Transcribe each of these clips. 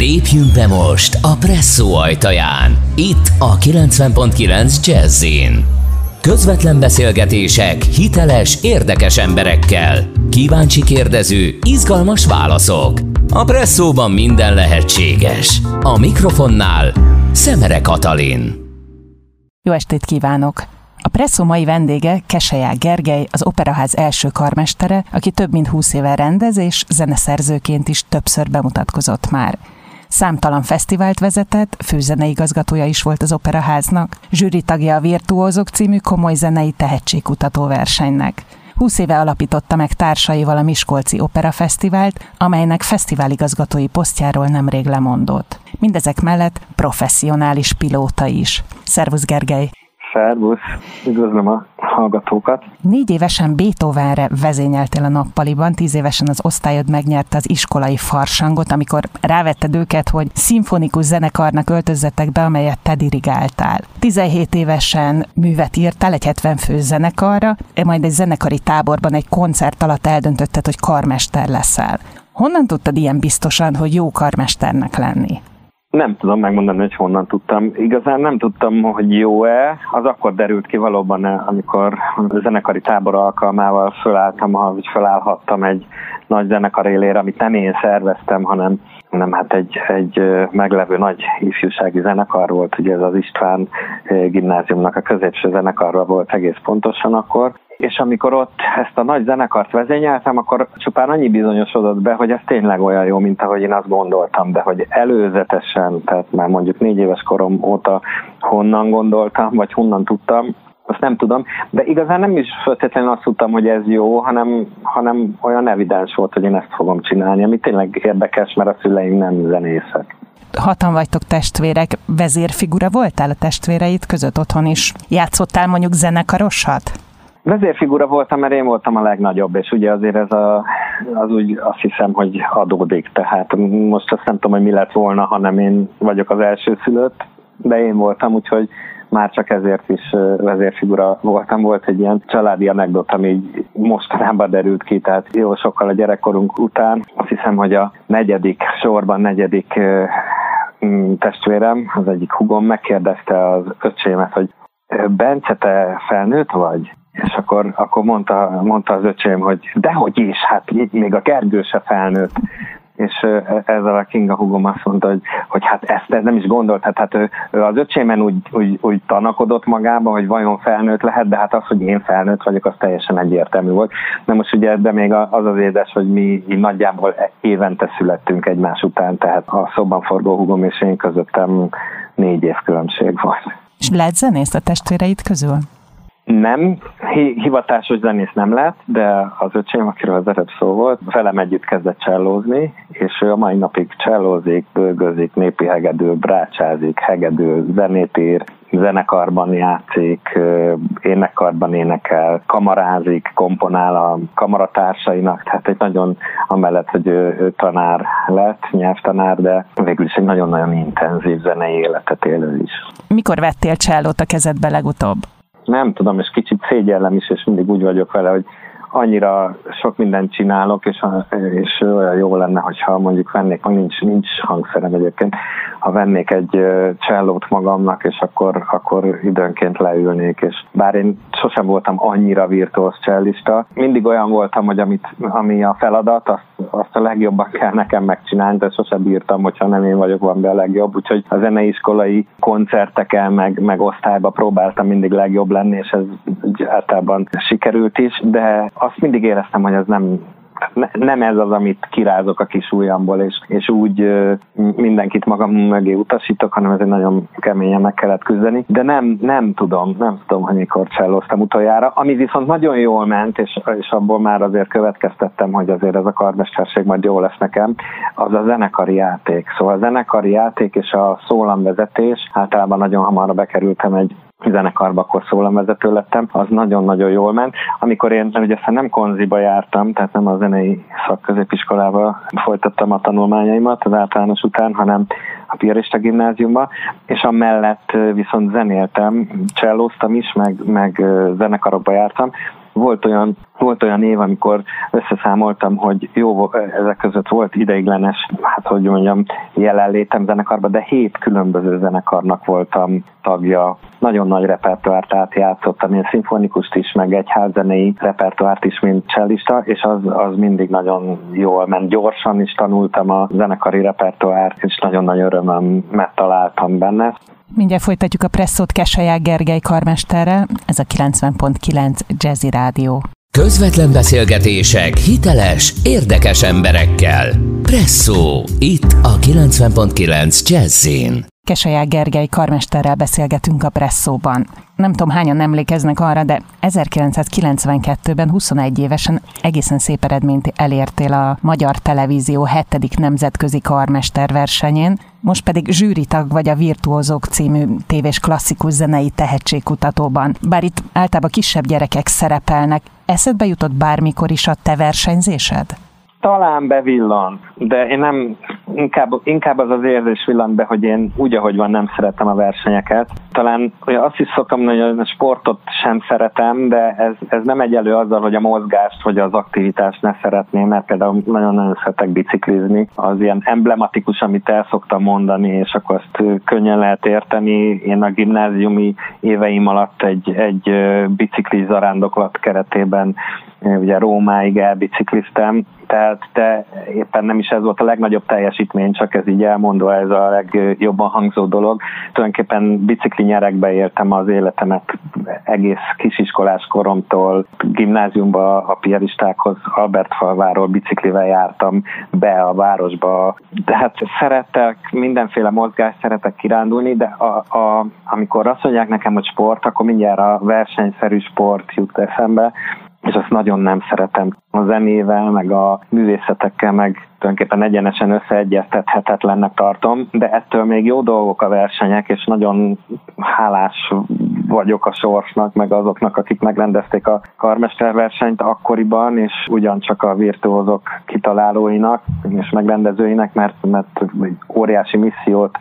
Lépjünk be most a Presszó ajtaján. Itt a 90.9 Jazzin. Közvetlen beszélgetések hiteles, érdekes emberekkel. Kíváncsi kérdező, izgalmas válaszok. A Presszóban minden lehetséges. A mikrofonnál Szemere Katalin. Jó estét kívánok! A Presszó mai vendége Keseják Gergely, az Operaház első karmestere, aki több mint 20 éve rendez és zeneszerzőként is többször bemutatkozott már. Számtalan fesztivált vezetett, főzeneigazgatója is volt az Operaháznak, zsűri tagja a Virtuózok című komoly zenei tehetségkutató versenynek. 20 éve alapította meg társaival a Miskolci Opera Fesztivált, amelynek fesztiváligazgatói posztjáról nemrég lemondott. Mindezek mellett professzionális pilóta is. Szervusz Gergely! Szervusz, üdvözlöm a hallgatókat. Négy évesen Beethovenre vezényeltél a nappaliban, tíz évesen az osztályod megnyerte az iskolai farsangot, amikor rávetted őket, hogy szimfonikus zenekarnak öltözzetek be, amelyet te dirigáltál. 17 évesen művet írtál egy 70 fő zenekarra, majd egy zenekari táborban egy koncert alatt eldöntötted, hogy karmester leszel. Honnan tudtad ilyen biztosan, hogy jó karmesternek lenni? Nem tudom megmondani, hogy honnan tudtam. Igazán nem tudtam, hogy jó-e. Az akkor derült ki valóban, amikor a zenekari tábor alkalmával fölálltam, hogy fölállhattam egy nagy zenekar élére, amit nem én szerveztem, hanem nem, hát egy, egy meglevő nagy ifjúsági zenekar volt, ugye ez az István gimnáziumnak a középső zenekarra volt egész pontosan akkor, és amikor ott ezt a nagy zenekart vezényeltem, akkor csupán annyi bizonyosodott be, hogy ez tényleg olyan jó, mint ahogy én azt gondoltam, de hogy előzetesen, tehát már mondjuk négy éves korom óta honnan gondoltam, vagy honnan tudtam, azt nem tudom, de igazán nem is feltétlenül azt tudtam, hogy ez jó, hanem, hanem olyan evidens volt, hogy én ezt fogom csinálni, ami tényleg érdekes, mert a szüleim nem zenészek hatan vagytok testvérek, vezérfigura voltál a testvéreid között otthon is? Játszottál mondjuk zenekarosat? Vezérfigura voltam, mert én voltam a legnagyobb, és ugye azért ez a, az úgy azt hiszem, hogy adódik. Tehát most azt nem tudom, hogy mi lett volna, hanem én vagyok az első szülött, de én voltam, úgyhogy már csak ezért is vezérfigura voltam. Volt egy ilyen családi anekdot, ami így mostanában derült ki, tehát jó sokkal a gyerekkorunk után. Azt hiszem, hogy a negyedik sorban, negyedik mm, testvérem, az egyik hugom megkérdezte az öcsémet, hogy Bence, te felnőtt vagy? És akkor, akkor mondta, mondta az öcsém, hogy dehogy is, hát még a Gergő se felnőtt. És ezzel a Kinga hugom azt mondta, hogy, hogy hát ezt, ezt nem is gondolt, hát, hát ő, ő az öcsémen úgy, úgy, úgy tanakodott magába, hogy vajon felnőtt lehet, de hát az, hogy én felnőtt vagyok, az teljesen egyértelmű volt. De most ugye ebben még az az édes, hogy mi nagyjából évente születtünk egymás után, tehát a szoban forgó hugom és én közöttem négy év különbség volt. És lehet zenész a testvéreid közül? Nem, hivatásos zenész nem lett, de az öcsém, akiről az ered szó volt, velem együtt kezdett csellózni, és ő a mai napig csellózik, bőgözik, népi hegedő, brácsázik, hegedő, zenét ír, zenekarban játszik, énekkarban énekel, kamarázik, komponál a kamaratársainak, tehát egy nagyon, amellett, hogy ő, ő tanár lett, nyelvtanár, de végül is egy nagyon-nagyon intenzív zenei életet élő is. Mikor vettél csellót a kezedbe legutóbb? Nem tudom, és kicsit szégyellem is, és mindig úgy vagyok vele, hogy annyira sok mindent csinálok, és, és olyan jó lenne, hogyha mondjuk vennék, nincs, nincs hangszerem egyébként, ha vennék egy csellót magamnak, és akkor, akkor időnként leülnék, és bár én sosem voltam annyira virtuóz csellista, mindig olyan voltam, hogy amit, ami a feladat, azt, azt a legjobban kell nekem megcsinálni, de sosem bírtam, hogyha nem én vagyok van be a legjobb, úgyhogy a zeneiskolai koncerteken, meg, meg osztályba próbáltam mindig legjobb lenni, és ez általában sikerült is, de azt mindig éreztem, hogy ez nem nem ez az, amit kirázok a kis ujjamból, és, és úgy mindenkit magam mögé utasítok, hanem ez egy nagyon keményen meg kellett küzdeni. De nem, nem tudom, nem tudom, hogy mikor cselloztam utoljára. Ami viszont nagyon jól ment, és, és abból már azért következtettem, hogy azért ez a karmesterség majd jó lesz nekem, az a zenekari játék. Szóval a zenekari játék és a szólamvezetés, általában nagyon hamar bekerültem egy zenekarba, akkor szólamvezető lettem, az nagyon-nagyon jól ment. Amikor én ugye aztán nem konziba jártam, tehát nem a zenei szakközépiskolába folytattam a tanulmányaimat az általános után, hanem a Piarista gimnáziumba, és amellett viszont zenéltem, csellóztam is, meg, meg zenekarokba jártam. Volt olyan volt olyan év, amikor összeszámoltam, hogy jó, ezek között volt ideiglenes, hát hogy mondjam, jelenlétem zenekarban, de hét különböző zenekarnak voltam tagja. Nagyon nagy repertoárt átjátszottam, én szimfonikust is, meg egy házzenei repertoárt is, mint csellista, és az, az mindig nagyon jól ment. Gyorsan is tanultam a zenekari repertoárt, és nagyon nagy örömömet találtam benne. Mindjárt folytatjuk a presszót Kesaják Gergely karmesterrel, ez a 90.9 Jazzy Rádió. Közvetlen beszélgetések hiteles, érdekes emberekkel. Presszó, itt a 90.9 Jazzin. Kesaják Gergely karmesterrel beszélgetünk a Presszóban. Nem tudom, hányan emlékeznek arra, de 1992-ben 21 évesen egészen szép eredményt elértél a Magyar Televízió 7. nemzetközi karmester versenyén, most pedig zsűritag vagy a Virtuózók című tévés klasszikus zenei tehetségkutatóban. Bár itt általában kisebb gyerekek szerepelnek, eszedbe jutott bármikor is a te versenyzésed? Talán bevillant, de én nem, inkább, inkább az az érzés villant be, hogy én úgy, ahogy van, nem szeretem a versenyeket. Talán azt is szoktam hogy a sportot sem szeretem, de ez, ez nem egyelő azzal, hogy a mozgást vagy az aktivitást ne szeretném, mert például nagyon-nagyon szeretek biciklizni. Az ilyen emblematikus, amit el szoktam mondani, és akkor azt könnyen lehet érteni. Én a gimnáziumi éveim alatt egy, egy bicikli zarándoklat keretében ugye Rómáig elbicikliztem, tehát te éppen nem is ez volt a legnagyobb teljesítmény, csak ez így elmondva, ez a legjobban hangzó dolog. Tulajdonképpen bicikli nyerekbe éltem az életemet egész kisiskolás koromtól, gimnáziumba a piaristákhoz Albertfalváról biciklivel jártam be a városba. De hát szeretek mindenféle mozgást, szeretek kirándulni, de a, a, amikor azt mondják nekem, hogy sport, akkor mindjárt a versenyszerű sport jut eszembe, és azt nagyon nem szeretem. A zenével, meg a művészetekkel, meg tulajdonképpen egyenesen összeegyeztethetetlennek tartom, de ettől még jó dolgok a versenyek, és nagyon hálás vagyok a sorsnak, meg azoknak, akik megrendezték a karmesterversenyt akkoriban, és ugyancsak a virtuózok kitalálóinak és megrendezőinek, mert, mert óriási missziót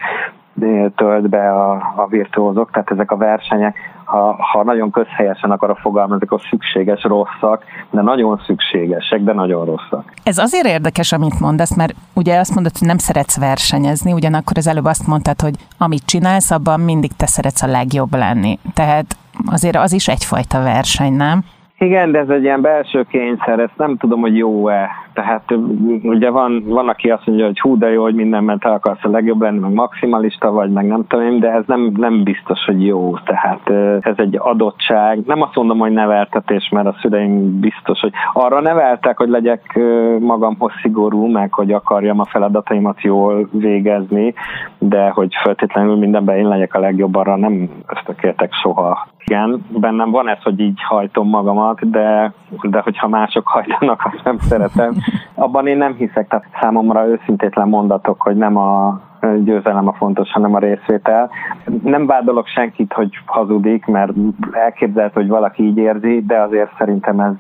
tölt be a, a virtuózok, tehát ezek a versenyek, ha, ha nagyon közhelyesen akarok fogalmazni, akkor szükséges rosszak, de nagyon szükségesek, de nagyon rosszak. Ez azért érdekes, amit mondasz, mert ugye azt mondod, hogy nem szeretsz versenyezni, ugyanakkor az előbb azt mondtad, hogy amit csinálsz, abban mindig te szeretsz a legjobb lenni. Tehát azért az is egyfajta verseny, nem? Igen, de ez egy ilyen belső kényszer, ezt nem tudom, hogy jó-e. Tehát ugye van, van, aki azt mondja, hogy hú, de jó, hogy mindenben te akarsz a legjobb lenni, meg maximalista vagy, meg nem tudom de ez nem, nem biztos, hogy jó. Tehát ez egy adottság. Nem azt mondom, hogy neveltetés, mert a szüleim biztos, hogy arra neveltek, hogy legyek magamhoz szigorú, meg hogy akarjam a feladataimat jól végezni, de hogy feltétlenül mindenben én legyek a legjobb, arra nem ösztökéltek soha. Igen, bennem van ez, hogy így hajtom magamat, de, de hogyha mások hajtanak, azt nem szeretem. Abban én nem hiszek, tehát számomra őszintétlen mondatok, hogy nem a győzelem a fontos, hanem a részvétel. Nem vádolok senkit, hogy hazudik, mert elképzelhető, hogy valaki így érzi, de azért szerintem ez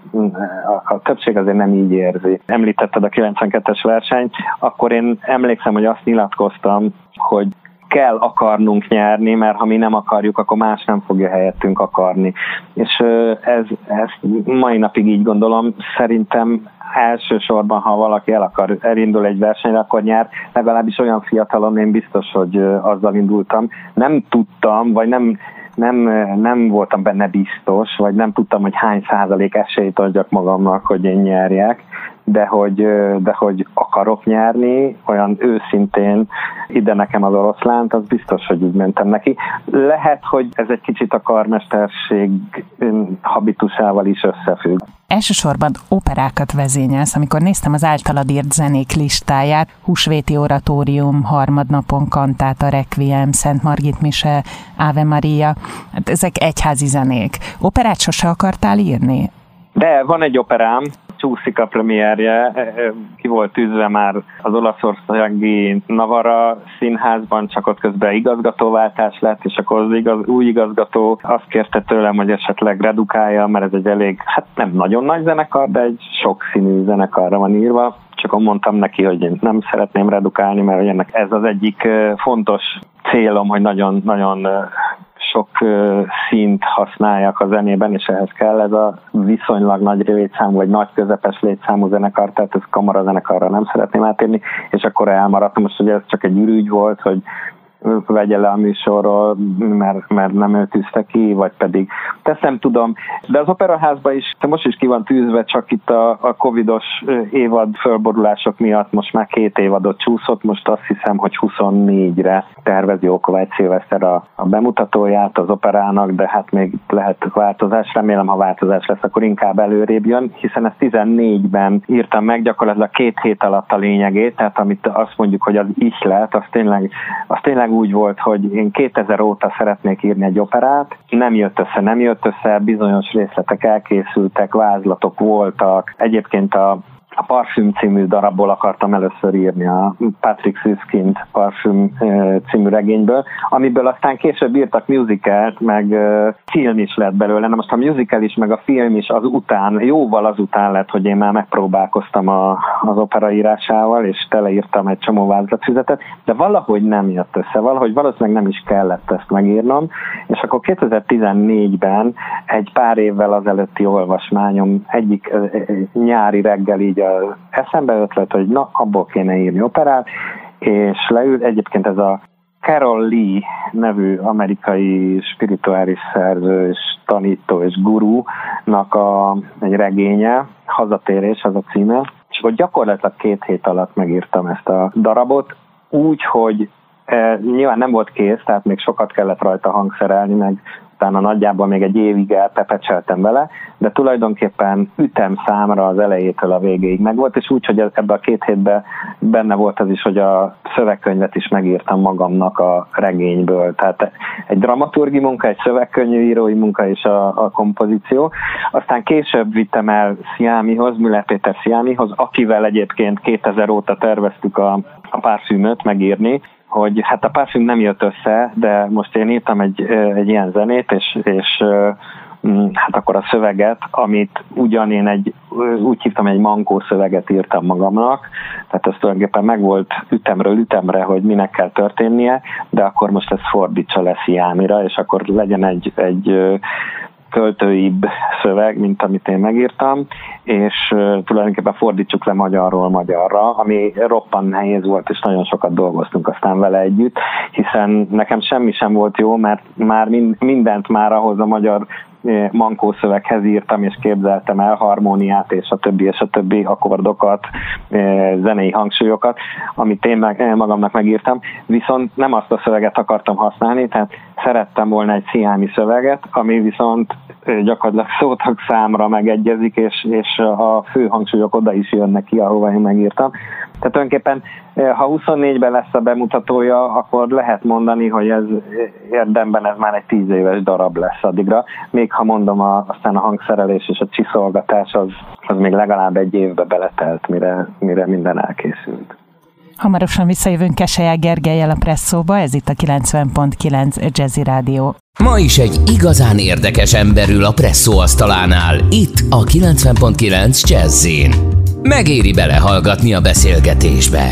a, többség azért nem így érzi. Említetted a 92-es versenyt, akkor én emlékszem, hogy azt nyilatkoztam, hogy kell akarnunk nyerni, mert ha mi nem akarjuk, akkor más nem fogja helyettünk akarni. És ez, ez mai napig így gondolom, szerintem elsősorban, ha valaki el akar, elindul egy versenyre, akkor nyer. Legalábbis olyan fiatalon én biztos, hogy azzal indultam. Nem tudtam, vagy nem, nem, nem voltam benne biztos, vagy nem tudtam, hogy hány százalék esélyt adjak magamnak, hogy én nyerjek de hogy, de hogy akarok nyerni, olyan őszintén ide nekem az oroszlánt, az biztos, hogy így mentem neki. Lehet, hogy ez egy kicsit a karmesterség habitusával is összefügg. Elsősorban operákat vezényelsz, amikor néztem az általad írt zenék listáját, Húsvéti Oratórium, Harmadnapon Kantáta, Requiem, Szent Margit Mise, Ave Maria, hát ezek egyházi zenék. Operát sose akartál írni? De van egy operám, csúszik a premierje, e, e, ki volt tűzve már az olaszországi Navara színházban, csak ott közben igazgatóváltás lett, és akkor az igaz, új igazgató azt kérte tőlem, hogy esetleg redukálja, mert ez egy elég, hát nem nagyon nagy zenekar, de egy sok színű zenekarra van írva, csak mondtam neki, hogy én nem szeretném redukálni, mert ennek ez az egyik fontos célom, hogy nagyon, nagyon sok színt használjak a zenében, és ehhez kell ez a viszonylag nagy létszámú, vagy nagy közepes létszámú zenekar, tehát ez kamara zenekarra nem szeretném átírni, és akkor elmaradtam. Most ugye ez csak egy ürügy volt, hogy vegye le a műsorról, mert, mert nem ő tűzte ki, vagy pedig nem tudom. De az operaházban is, most is ki van tűzve, csak itt a, a covidos évad fölborulások miatt most már két évadot csúszott, most azt hiszem, hogy 24-re tervezi Okovács Szilveszter a, a bemutatóját az operának, de hát még lehet változás, remélem, ha változás lesz, akkor inkább előrébb jön, hiszen ezt 14-ben írtam meg, gyakorlatilag két hét alatt a lényegét, tehát amit azt mondjuk, hogy az ihlet, az tényleg, az tényleg tényleg úgy volt, hogy én 2000 óta szeretnék írni egy operát, nem jött össze, nem jött össze, bizonyos részletek elkészültek, vázlatok voltak. Egyébként a a Parfüm című darabból akartam először írni, a Patrick Süskind Parfüm című regényből, amiből aztán később írtak musicalt, meg film is lett belőle. Na most a musical is, meg a film is az után, jóval az után lett, hogy én már megpróbálkoztam a, az opera írásával, és teleírtam egy csomó vázlatfüzetet, de valahogy nem jött össze, valahogy valószínűleg nem is kellett ezt megírnom, és akkor 2014-ben egy pár évvel azelőtti olvasmányom egyik nyári reggel így eszembe ötlet, hogy na, abból kéne írni operát, és leült, egyébként ez a Carol Lee nevű amerikai spirituális szerző és tanító és guru-nak a, egy regénye, Hazatérés az a címe, és akkor gyakorlatilag két hét alatt megírtam ezt a darabot, úgy, hogy e, nyilván nem volt kész, tehát még sokat kellett rajta hangszerelni, meg utána nagyjából még egy évig elpepecseltem vele, de tulajdonképpen ütem számra az elejétől a végéig megvolt, és úgy, hogy ebben a két hétben benne volt az is, hogy a szövegkönyvet is megírtam magamnak a regényből. Tehát egy dramaturgi munka, egy szövegkönyvírói munka és a, a kompozíció. Aztán később vittem el Sziámihoz, Müller Péter Sziámihoz, akivel egyébként 2000 óta terveztük a, a párszűnöt megírni, hogy hát a Parfüm nem jött össze, de most én írtam egy, egy ilyen zenét, és, és mm, hát akkor a szöveget, amit ugyan én egy, úgy hívtam, egy mankó szöveget írtam magamnak, tehát ez tulajdonképpen meg volt ütemről ütemre, hogy minek kell történnie, de akkor most ez fordítsa lesz Jámira, és akkor legyen egy, egy költőibb szöveg, mint amit én megírtam, és tulajdonképpen fordítsuk le magyarról magyarra, ami roppan nehéz volt, és nagyon sokat dolgoztunk aztán vele együtt, hiszen nekem semmi sem volt jó, mert már mindent már ahhoz a magyar mankó szöveghez írtam és képzeltem el harmóniát és a többi és a többi akkordokat, zenei hangsúlyokat, amit én meg, magamnak megírtam, viszont nem azt a szöveget akartam használni, tehát szerettem volna egy sziámi szöveget, ami viszont gyakorlatilag szótak számra megegyezik, és, és a fő hangsúlyok oda is jönnek ki, ahova én megírtam. Tehát tulajdonképpen, ha 24-ben lesz a bemutatója, akkor lehet mondani, hogy ez érdemben ez már egy 10 éves darab lesz addigra. Még ha mondom, a, aztán a hangszerelés és a csiszolgatás az, az még legalább egy évbe beletelt, mire, mire minden elkészült. Hamarosan visszajövünk Keselyá Gergelyel a Presszóba, ez itt a 90.9 Jazzy Rádió. Ma is egy igazán érdekes emberül a Presszó asztalánál, itt a 90.9 Jazzin. Megéri belehallgatni a beszélgetésbe.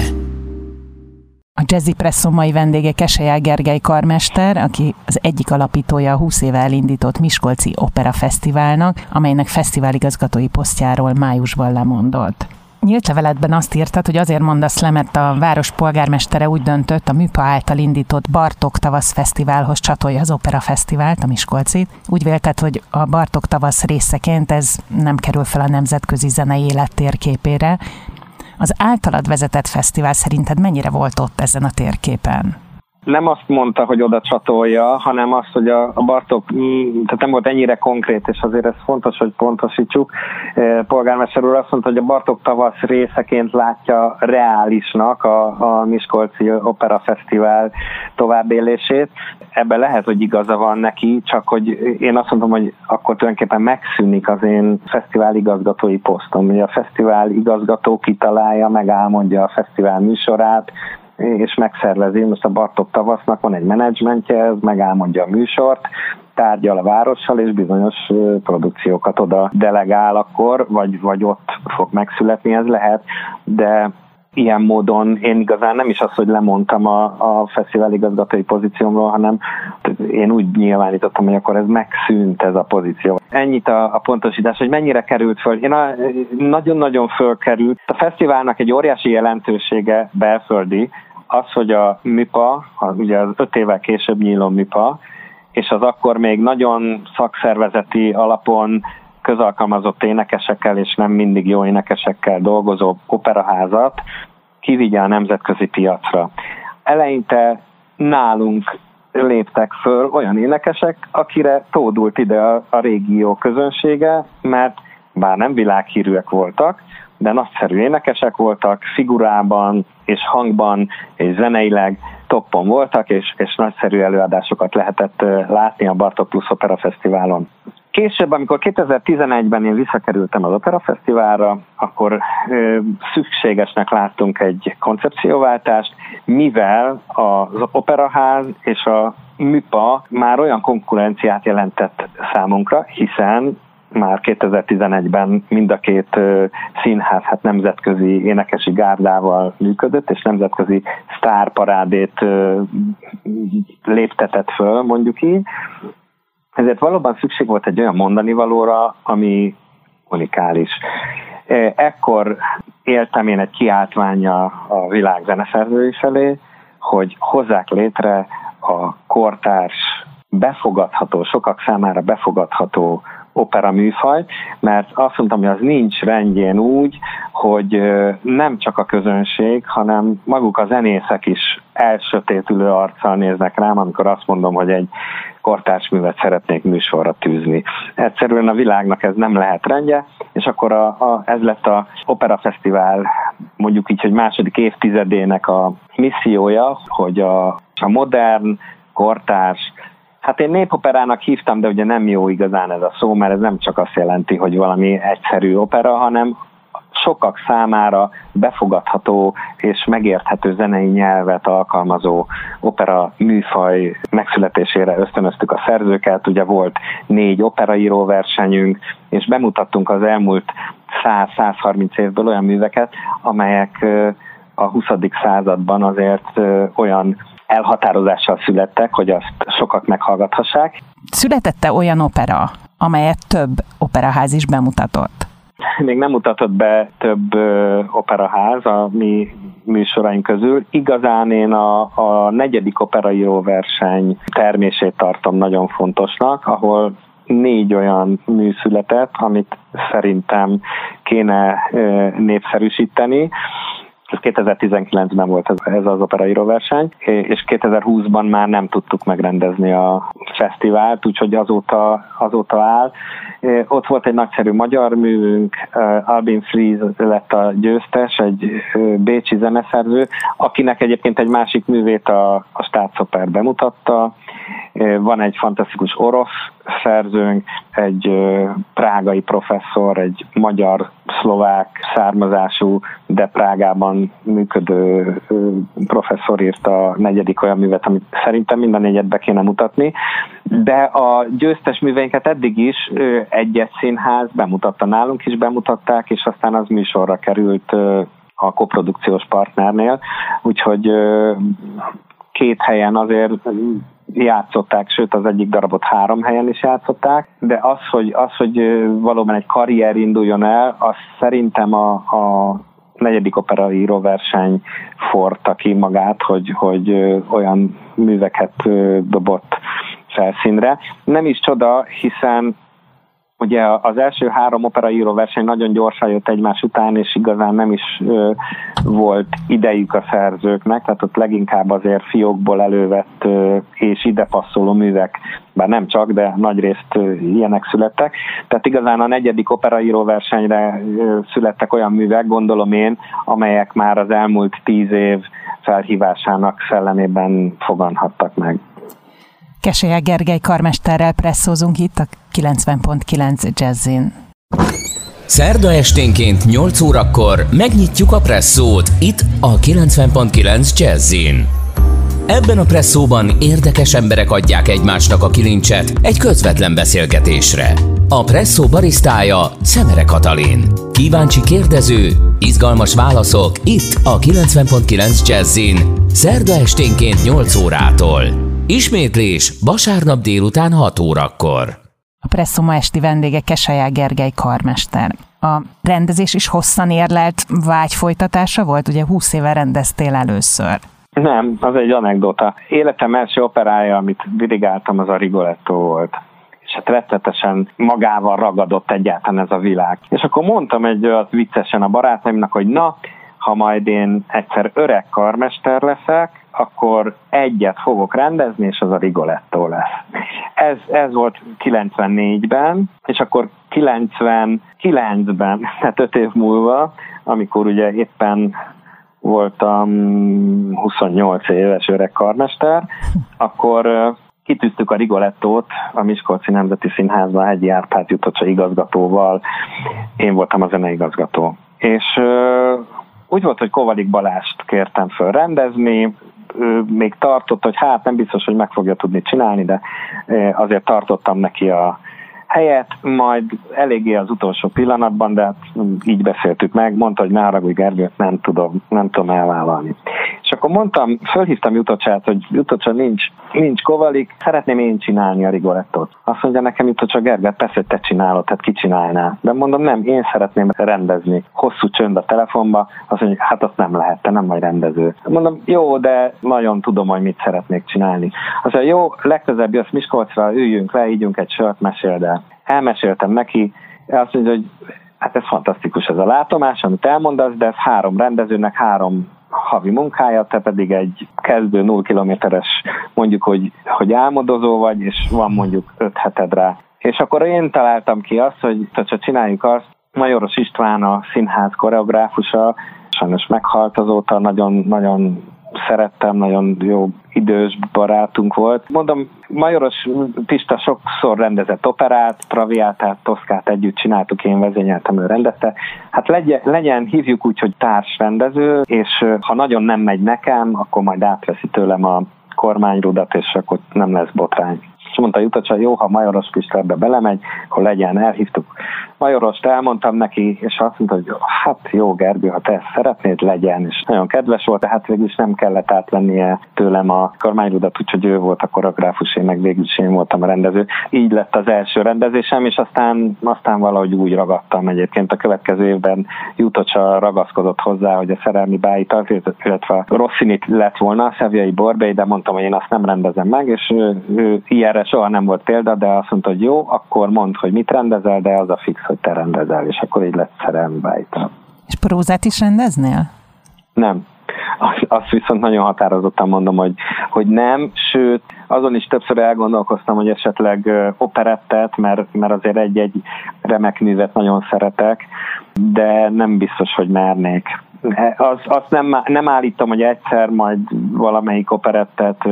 A Jazzy Presszó mai vendége Keselyá Gergely karmester, aki az egyik alapítója a 20 éve elindított Miskolci Opera Fesztiválnak, amelynek fesztiváligazgatói posztjáról májusban lemondott nyílt leveletben azt írtad, hogy azért mondasz le, mert a város polgármestere úgy döntött, a MÜPA által indított Bartok Tavasz Fesztiválhoz csatolja az Opera Fesztivált, a Miskolcit. Úgy vélted, hogy a Bartok Tavasz részeként ez nem kerül fel a nemzetközi zenei élet térképére. Az általad vezetett fesztivál szerinted mennyire volt ott ezen a térképen? Nem azt mondta, hogy oda csatolja, hanem azt, hogy a, a Bartok, mm, tehát nem volt ennyire konkrét, és azért ez fontos, hogy pontosítsuk. E, polgármester úr azt mondta, hogy a Bartok tavasz részeként látja reálisnak a, a Miskolci Opera Fesztivál továbbélését. Ebben lehet, hogy igaza van neki, csak hogy én azt mondom, hogy akkor tulajdonképpen megszűnik az én fesztivál igazgatói posztom. Ugye a fesztivál igazgató kitalálja, megálmodja a fesztivál műsorát, és megszervezi, most a Bartok tavasznak van egy menedzsmentje, ez megálmodja a műsort, tárgyal a várossal, és bizonyos produkciókat oda delegál akkor, vagy, vagy ott fog megszületni, ez lehet, de ilyen módon én igazán nem is az, hogy lemondtam a, a fesztivál igazgatói pozíciómról, hanem én úgy nyilvánítottam, hogy akkor ez megszűnt ez a pozíció. Ennyit a, a pontosítás, hogy mennyire került föl. Én a, nagyon-nagyon fölkerült. A fesztiválnak egy óriási jelentősége belföldi, az, hogy a MIPA, ugye az öt évvel később nyíló MIPA, és az akkor még nagyon szakszervezeti alapon közalkalmazott énekesekkel és nem mindig jó énekesekkel dolgozó operaházat kivigye a nemzetközi piacra. Eleinte nálunk léptek föl olyan énekesek, akire tódult ide a, régió közönsége, mert bár nem világhírűek voltak, de nagyszerű énekesek voltak, figurában és hangban és zeneileg toppon voltak, és, és nagyszerű előadásokat lehetett látni a Bartok Plus Opera Fesztiválon. Később, amikor 2011-ben én visszakerültem az Opera Fesztiválra, akkor ö, szükségesnek láttunk egy koncepcióváltást, mivel az Operaház és a MIPA már olyan konkurenciát jelentett számunkra, hiszen már 2011-ben mind a két színház hát nemzetközi énekesi gárdával működött, és nemzetközi sztárparádét léptetett föl, mondjuk így. Ezért valóban szükség volt egy olyan mondani valóra, ami unikális. Ekkor éltem én egy kiáltványa a világ zeneszerzői felé, hogy hozzák létre a kortárs befogadható, sokak számára befogadható opera műfaj, mert azt mondtam, hogy az nincs rendjén úgy, hogy nem csak a közönség, hanem maguk a zenészek is elsötétülő arccal néznek rám, amikor azt mondom, hogy egy kortárs művet szeretnék műsorra tűzni. Egyszerűen a világnak ez nem lehet rendje, és akkor a, a, ez lett a Opera Fesztivál mondjuk így, hogy második évtizedének a missziója, hogy a, a modern, kortárs, Hát én népoperának hívtam, de ugye nem jó igazán ez a szó, mert ez nem csak azt jelenti, hogy valami egyszerű opera, hanem sokak számára befogadható és megérthető zenei nyelvet alkalmazó opera műfaj megszületésére ösztönöztük a szerzőket. Ugye volt négy operaíró versenyünk, és bemutattunk az elmúlt 100-130 évből olyan műveket, amelyek a 20. században azért olyan elhatározással születtek, hogy azt sokak meghallgathassák. Születette olyan opera, amelyet több operaház is bemutatott? Még nem mutatott be több ö, operaház a mi műsoraink közül. Igazán én a, a negyedik operaíró verseny termését tartom nagyon fontosnak, ahol négy olyan mű született, amit szerintem kéne ö, népszerűsíteni 2019-ben volt ez, ez az operaíró verseny, és 2020-ban már nem tudtuk megrendezni a fesztivált, úgyhogy azóta, azóta áll. Ott volt egy nagyszerű magyar művünk, Albin Fries lett a győztes, egy bécsi zeneszerző, akinek egyébként egy másik művét a, a Staatsoper bemutatta. Van egy fantasztikus orosz szerzőnk, egy prágai professzor, egy magyar-szlovák származású, de Prágában működő professzor írta a negyedik olyan művet, amit szerintem minden négyet be kéne mutatni, de a győztes műveinket eddig is egyet színház bemutatta nálunk is, bemutatták, és aztán az műsorra került a koprodukciós partnernél, úgyhogy két helyen azért játszották, sőt az egyik darabot három helyen is játszották, de az, hogy, az, hogy valóban egy karrier induljon el, az szerintem a, a negyedik operaíró verseny forta ki magát, hogy, hogy olyan műveket dobott felszínre. Nem is csoda, hiszen Ugye az első három operaíró verseny nagyon gyorsan jött egymás után, és igazán nem is ö, volt idejük a szerzőknek, tehát ott leginkább azért fiókból elővett ö, és ide passzoló művek, bár nem csak, de nagy részt ö, ilyenek születtek. Tehát igazán a negyedik operaíró versenyre ö, születtek olyan művek, gondolom én, amelyek már az elmúlt tíz év felhívásának szellemében foganhattak meg. Keselye Gergely karmesterrel presszózunk itt a 90.9 Jazzin. Szerda esténként 8 órakor megnyitjuk a presszót itt a 90.9 Jazzin. Ebben a presszóban érdekes emberek adják egymásnak a kilincset egy közvetlen beszélgetésre. A presszó barisztája Szemere Katalin. Kíváncsi kérdező, izgalmas válaszok itt a 90.9 Jazzin. Szerda esténként 8 órától. Ismétlés vasárnap délután 6 órakor. A Presszó ma esti vendége Kesaják Gergely karmester. A rendezés is hosszan érlelt vágyfolytatása volt? Ugye 20 éve rendeztél először. Nem, az egy anekdota. Életem első operája, amit dirigáltam, az a Rigoletto volt és hát rettetesen magával ragadott egyáltalán ez a világ. És akkor mondtam egy olyat viccesen a barátaimnak, hogy na, ha majd én egyszer öreg karmester leszek, akkor egyet fogok rendezni, és az a Rigoletto lesz. Ez, ez volt 94-ben, és akkor 99-ben, tehát öt év múlva, amikor ugye éppen voltam 28 éves öreg karmester, akkor kitűztük a Rigolettót a Miskolci Nemzeti Színházban egy Árpád Jutocsa igazgatóval, én voltam a zeneigazgató. És úgy volt, hogy Kovalik Balást kértem föl rendezni, ő még tartott, hogy hát nem biztos, hogy meg fogja tudni csinálni, de azért tartottam neki a helyet, majd eléggé az utolsó pillanatban, de hát így beszéltük meg, mondta, hogy ne haragudj Gergő, nem tudom, nem tudom elvállalni. És akkor mondtam, fölhívtam Jutocsát, hogy Jutocsa nincs, nincs kovalik, szeretném én csinálni a Rigolettot. Azt mondja nekem Jutocsa Gergő, persze, hogy te csinálod, tehát ki csinálná. De mondom, nem, én szeretném rendezni. Hosszú csönd a telefonba, azt mondja, hát azt nem lehet, te nem vagy rendező. Mondom, jó, de nagyon tudom, hogy mit szeretnék csinálni. Azt mondja, jó, legközelebb jössz Miskolcra, üljünk le, ígyunk egy sört, meséld el. Elmeséltem neki, azt mondja, hogy hát ez fantasztikus ez a látomás, amit elmondasz, de ez három rendezőnek három havi munkája, te pedig egy kezdő 0 kilométeres mondjuk, hogy, hogy álmodozó vagy, és van mondjuk 5 heted rá. És akkor én találtam ki azt, hogy ha csináljuk azt, Majoros István a színház koreográfusa, sajnos meghalt azóta, nagyon, nagyon szerettem, nagyon jó idős barátunk volt. Mondom, Majoros Pista sokszor rendezett operát, Traviátát, Toszkát együtt csináltuk, én vezényeltem, ő rendezte. Hát legyen, legyen hívjuk úgy, hogy társrendező, és ha nagyon nem megy nekem, akkor majd átveszi tőlem a kormányrudat, és akkor nem lesz botrány. És mondta Jutacsa, jó, ha Majoros Pista ebbe belemegy, akkor legyen, elhívtuk Majorost elmondtam neki, és azt mondta, hogy hát jó Gergő, ha te ezt szeretnéd, legyen, és nagyon kedves volt, tehát végül is nem kellett átvennie tőlem a kormányrudat, úgyhogy ő volt a koreográfus, én meg végül is én voltam a rendező. Így lett az első rendezésem, és aztán, aztán valahogy úgy ragadtam egyébként. A következő évben Jutocsa ragaszkodott hozzá, hogy a szerelmi báit, illetve a Rosszinit lett volna, a Szevjai Borbély, de mondtam, hogy én azt nem rendezem meg, és ő, ő ilyenre soha nem volt példa, de azt mondta, hogy jó, akkor mondd, hogy mit rendezel, de az a fix, hogy te rendezel, és akkor így lett szerelmi bájta. És prózát is rendeznél? Nem. Azt viszont nagyon határozottan mondom, hogy, hogy nem, sőt, azon is többször elgondolkoztam, hogy esetleg operettet, mert, mert azért egy-egy remek művet nagyon szeretek, de nem biztos, hogy mernék. E, az, azt nem, nem állítom, hogy egyszer majd valamelyik operettet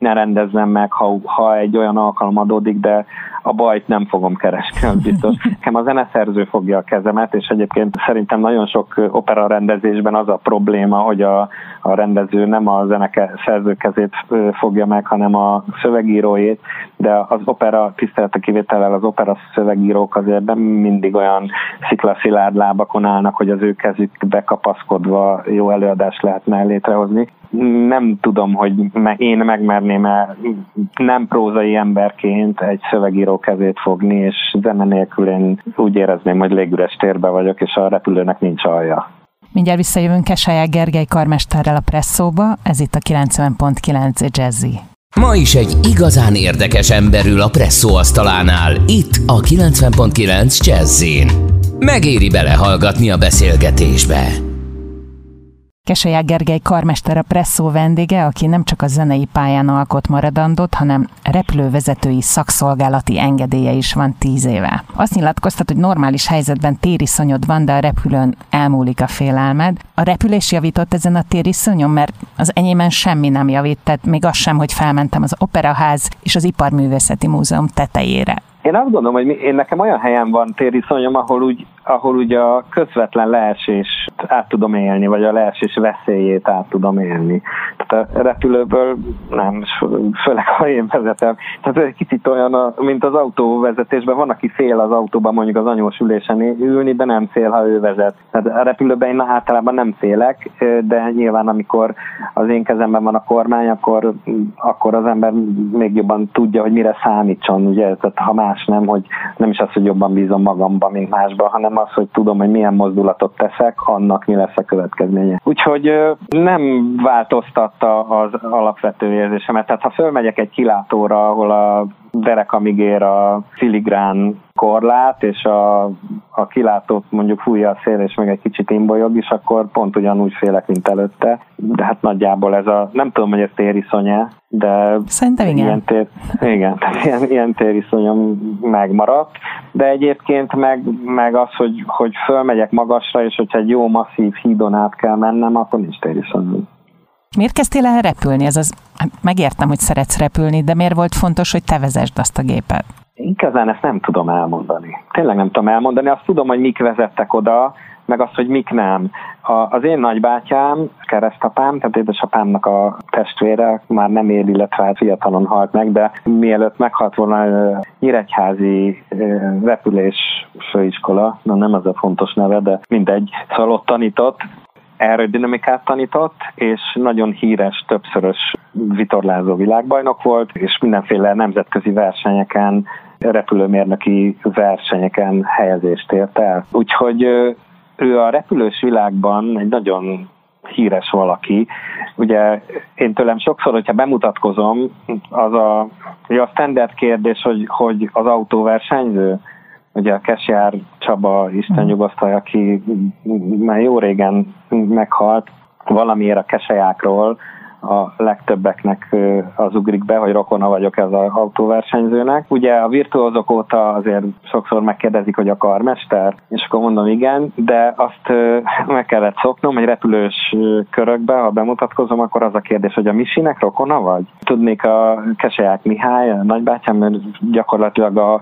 ne rendezzem meg, ha, ha egy olyan alkalom adódik, de a bajt nem fogom keresni, az biztos. Nekem a zeneszerző fogja a kezemet, és egyébként szerintem nagyon sok opera rendezésben az a probléma, hogy a, a rendező nem a zeneszerző kezét fogja meg, hanem a szövegíróét, de az opera tisztelete kivétellel az opera szövegírók azért nem mindig olyan sziklaszilárd lábakon állnak, hogy az ő kezükbe kapaszkodva jó előadást lehetne létrehozni. Nem tudom, hogy én megmerném el nem prózai emberként egy szövegíró kezét fogni, és zene nélkül én úgy érezném, hogy légüres térbe vagyok, és a repülőnek nincs alja. Mindjárt visszajövünk Kesályák Gergely karmesterrel a presszóba, ez itt a 90.9 Jazzy. Ma is egy igazán érdekes emberül a presszó asztalánál, itt a 90.9 Jazzin. Megéri belehallgatni a beszélgetésbe. Keseják Gergely karmester a presszó vendége, aki nem csak a zenei pályán alkot maradandot, hanem repülővezetői szakszolgálati engedélye is van tíz éve. Azt nyilatkoztat, hogy normális helyzetben tériszonyod van, de a repülőn elmúlik a félelmed. A repülés javított ezen a tériszonyon, mert az enyémen semmi nem javít, tehát még az sem, hogy felmentem az Operaház és az Iparművészeti Múzeum tetejére. Én azt gondolom, hogy én nekem olyan helyen van tériszonyom, ahol úgy ahol ugye a közvetlen leesést át tudom élni, vagy a leesés veszélyét át tudom élni. Tehát a repülőből nem, főleg ha én vezetem. Tehát ez egy kicsit olyan, mint az autóvezetésben, van, aki fél az autóban mondjuk az anyós ülésen ülni, de nem fél, ha ő vezet. Tehát a repülőben én általában nem félek, de nyilván amikor az én kezemben van a kormány, akkor, akkor az ember még jobban tudja, hogy mire számítson, ugye, tehát ha más nem, hogy nem is az, hogy jobban bízom magamba, mint másban, hanem az, hogy tudom, hogy milyen mozdulatot teszek, annak mi lesz a következménye. Úgyhogy nem változtatta az alapvető érzésemet. Tehát ha fölmegyek egy kilátóra, ahol a derekamig ér a filigrán korlát, és a, a kilátót mondjuk fújja a szél, és meg egy kicsit imbolyog is, akkor pont ugyanúgy félek, mint előtte. De hát nagyjából ez a, nem tudom, hogy ez tériszony de Szerintem igen. Ilyen, tér, igen, ilyen, ilyen tériszonyom megmaradt, de egyébként meg, meg az, hogy, hogy fölmegyek magasra, és hogyha egy jó masszív hídon át kell mennem, akkor nincs tériszonyom. Miért kezdtél el repülni? Ez az, hát megértem, hogy szeretsz repülni, de miért volt fontos, hogy te vezesd azt a gépet? Igazán ezt nem tudom elmondani. Tényleg nem tudom elmondani. Azt tudom, hogy mik vezettek oda, meg azt, hogy mik nem. A, az én nagybátyám, keresztapám, tehát édesapámnak a testvére már nem él, illetve hát fiatalon halt meg, de mielőtt meghalt volna Nyíregyházi repülés főiskola, na nem az a fontos neve, de mindegy, szóval ott tanított, aerodinamikát tanított, és nagyon híres, többszörös vitorlázó világbajnok volt, és mindenféle nemzetközi versenyeken, repülőmérnöki versenyeken helyezést ért el. Úgyhogy ő a repülős világban egy nagyon híres valaki. Ugye én tőlem sokszor, hogyha bemutatkozom, az a, a standard kérdés, hogy, hogy az autóversenyző, ugye a Kesjár Csaba, Isten hmm. nyugasztalja, aki már jó régen meghalt, valamiért a kesejákról, a legtöbbeknek az ugrik be, hogy rokona vagyok ez az autóversenyzőnek. Ugye a virtuózok óta azért sokszor megkérdezik, hogy a karmester, és akkor mondom igen, de azt meg kellett szoknom, hogy repülős körökbe, ha bemutatkozom, akkor az a kérdés, hogy a Misinek rokona vagy? Tudnék a Keseják Mihály, a nagybátyám, mert gyakorlatilag a,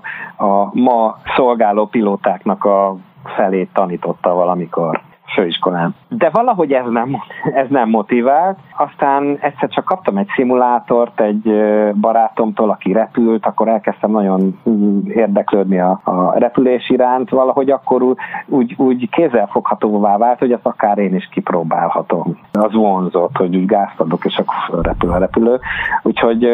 a ma szolgáló pilótáknak a felét tanította valamikor főiskolán. De valahogy ez nem, ez nem motivált. Aztán egyszer csak kaptam egy szimulátort egy barátomtól, aki repült, akkor elkezdtem nagyon érdeklődni a, a repülés iránt, valahogy akkor úgy, úgy kézzelfoghatóvá vált, hogy azt akár én is kipróbálhatom. Az vonzott, hogy úgy gázt adok, és akkor repül a repülő. Úgyhogy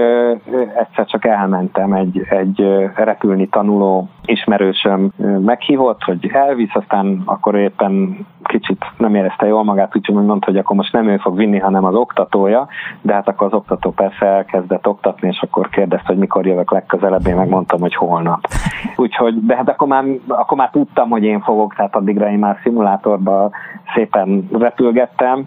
egyszer csak elmentem egy, egy repülni tanuló ismerősöm meghívott, hogy elvisz, aztán akkor éppen kicsit nem érezte jól magát, úgyhogy mondta, hogy akkor most nem ő fog vinni, hanem az oktatója, de hát akkor az oktató persze elkezdett oktatni, és akkor kérdezte, hogy mikor jövök legközelebb, én megmondtam, hogy holnap. Úgyhogy, de hát akkor már, akkor már tudtam, hogy én fogok, tehát addigra én már szimulátorban szépen repülgettem,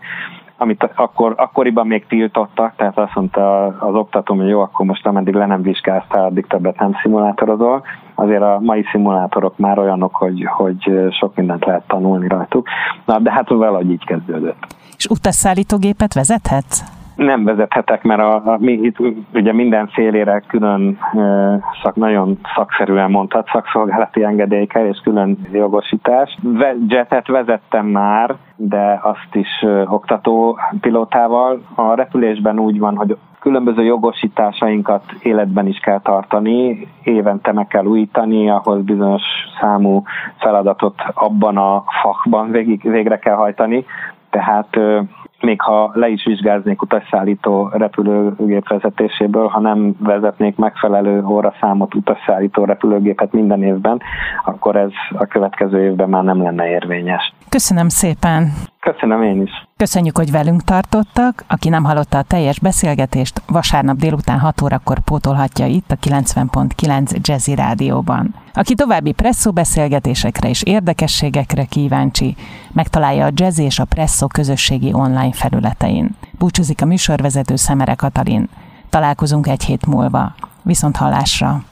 amit akkor, akkoriban még tiltottak, tehát azt mondta az oktatóm, hogy jó, akkor most ameddig le nem vizsgáztál, addig többet nem szimulátorozol. Azért a mai szimulátorok már olyanok, hogy, hogy sok mindent lehet tanulni rajtuk. Na, de hát valahogy így kezdődött. És utasszállítógépet vezethetsz? nem vezethetek, mert a, a, mi itt ugye minden félére külön e, szak, nagyon szakszerűen mondhat szakszolgálati engedély kell, és külön jogosítás. Ve, jetet vezettem már, de azt is e, oktató pilótával. A repülésben úgy van, hogy különböző jogosításainkat életben is kell tartani, évente meg kell újítani, ahhoz bizonyos számú feladatot abban a fakban végig, végre kell hajtani, tehát még ha le is vizsgáznék utasszállító repülőgép vezetéséből, ha nem vezetnék megfelelő óraszámot utasszállító repülőgépet minden évben, akkor ez a következő évben már nem lenne érvényes. Köszönöm szépen! Köszönöm én is! Köszönjük, hogy velünk tartottak. Aki nem hallotta a teljes beszélgetést, vasárnap délután 6 órakor pótolhatja itt a 90.9 Jazzy Rádióban. Aki további presszó beszélgetésekre és érdekességekre kíváncsi, megtalálja a Jazzy és a Presszó közösségi online felületein. Búcsúzik a műsorvezető Szemere Katalin. Találkozunk egy hét múlva. Viszont hallásra!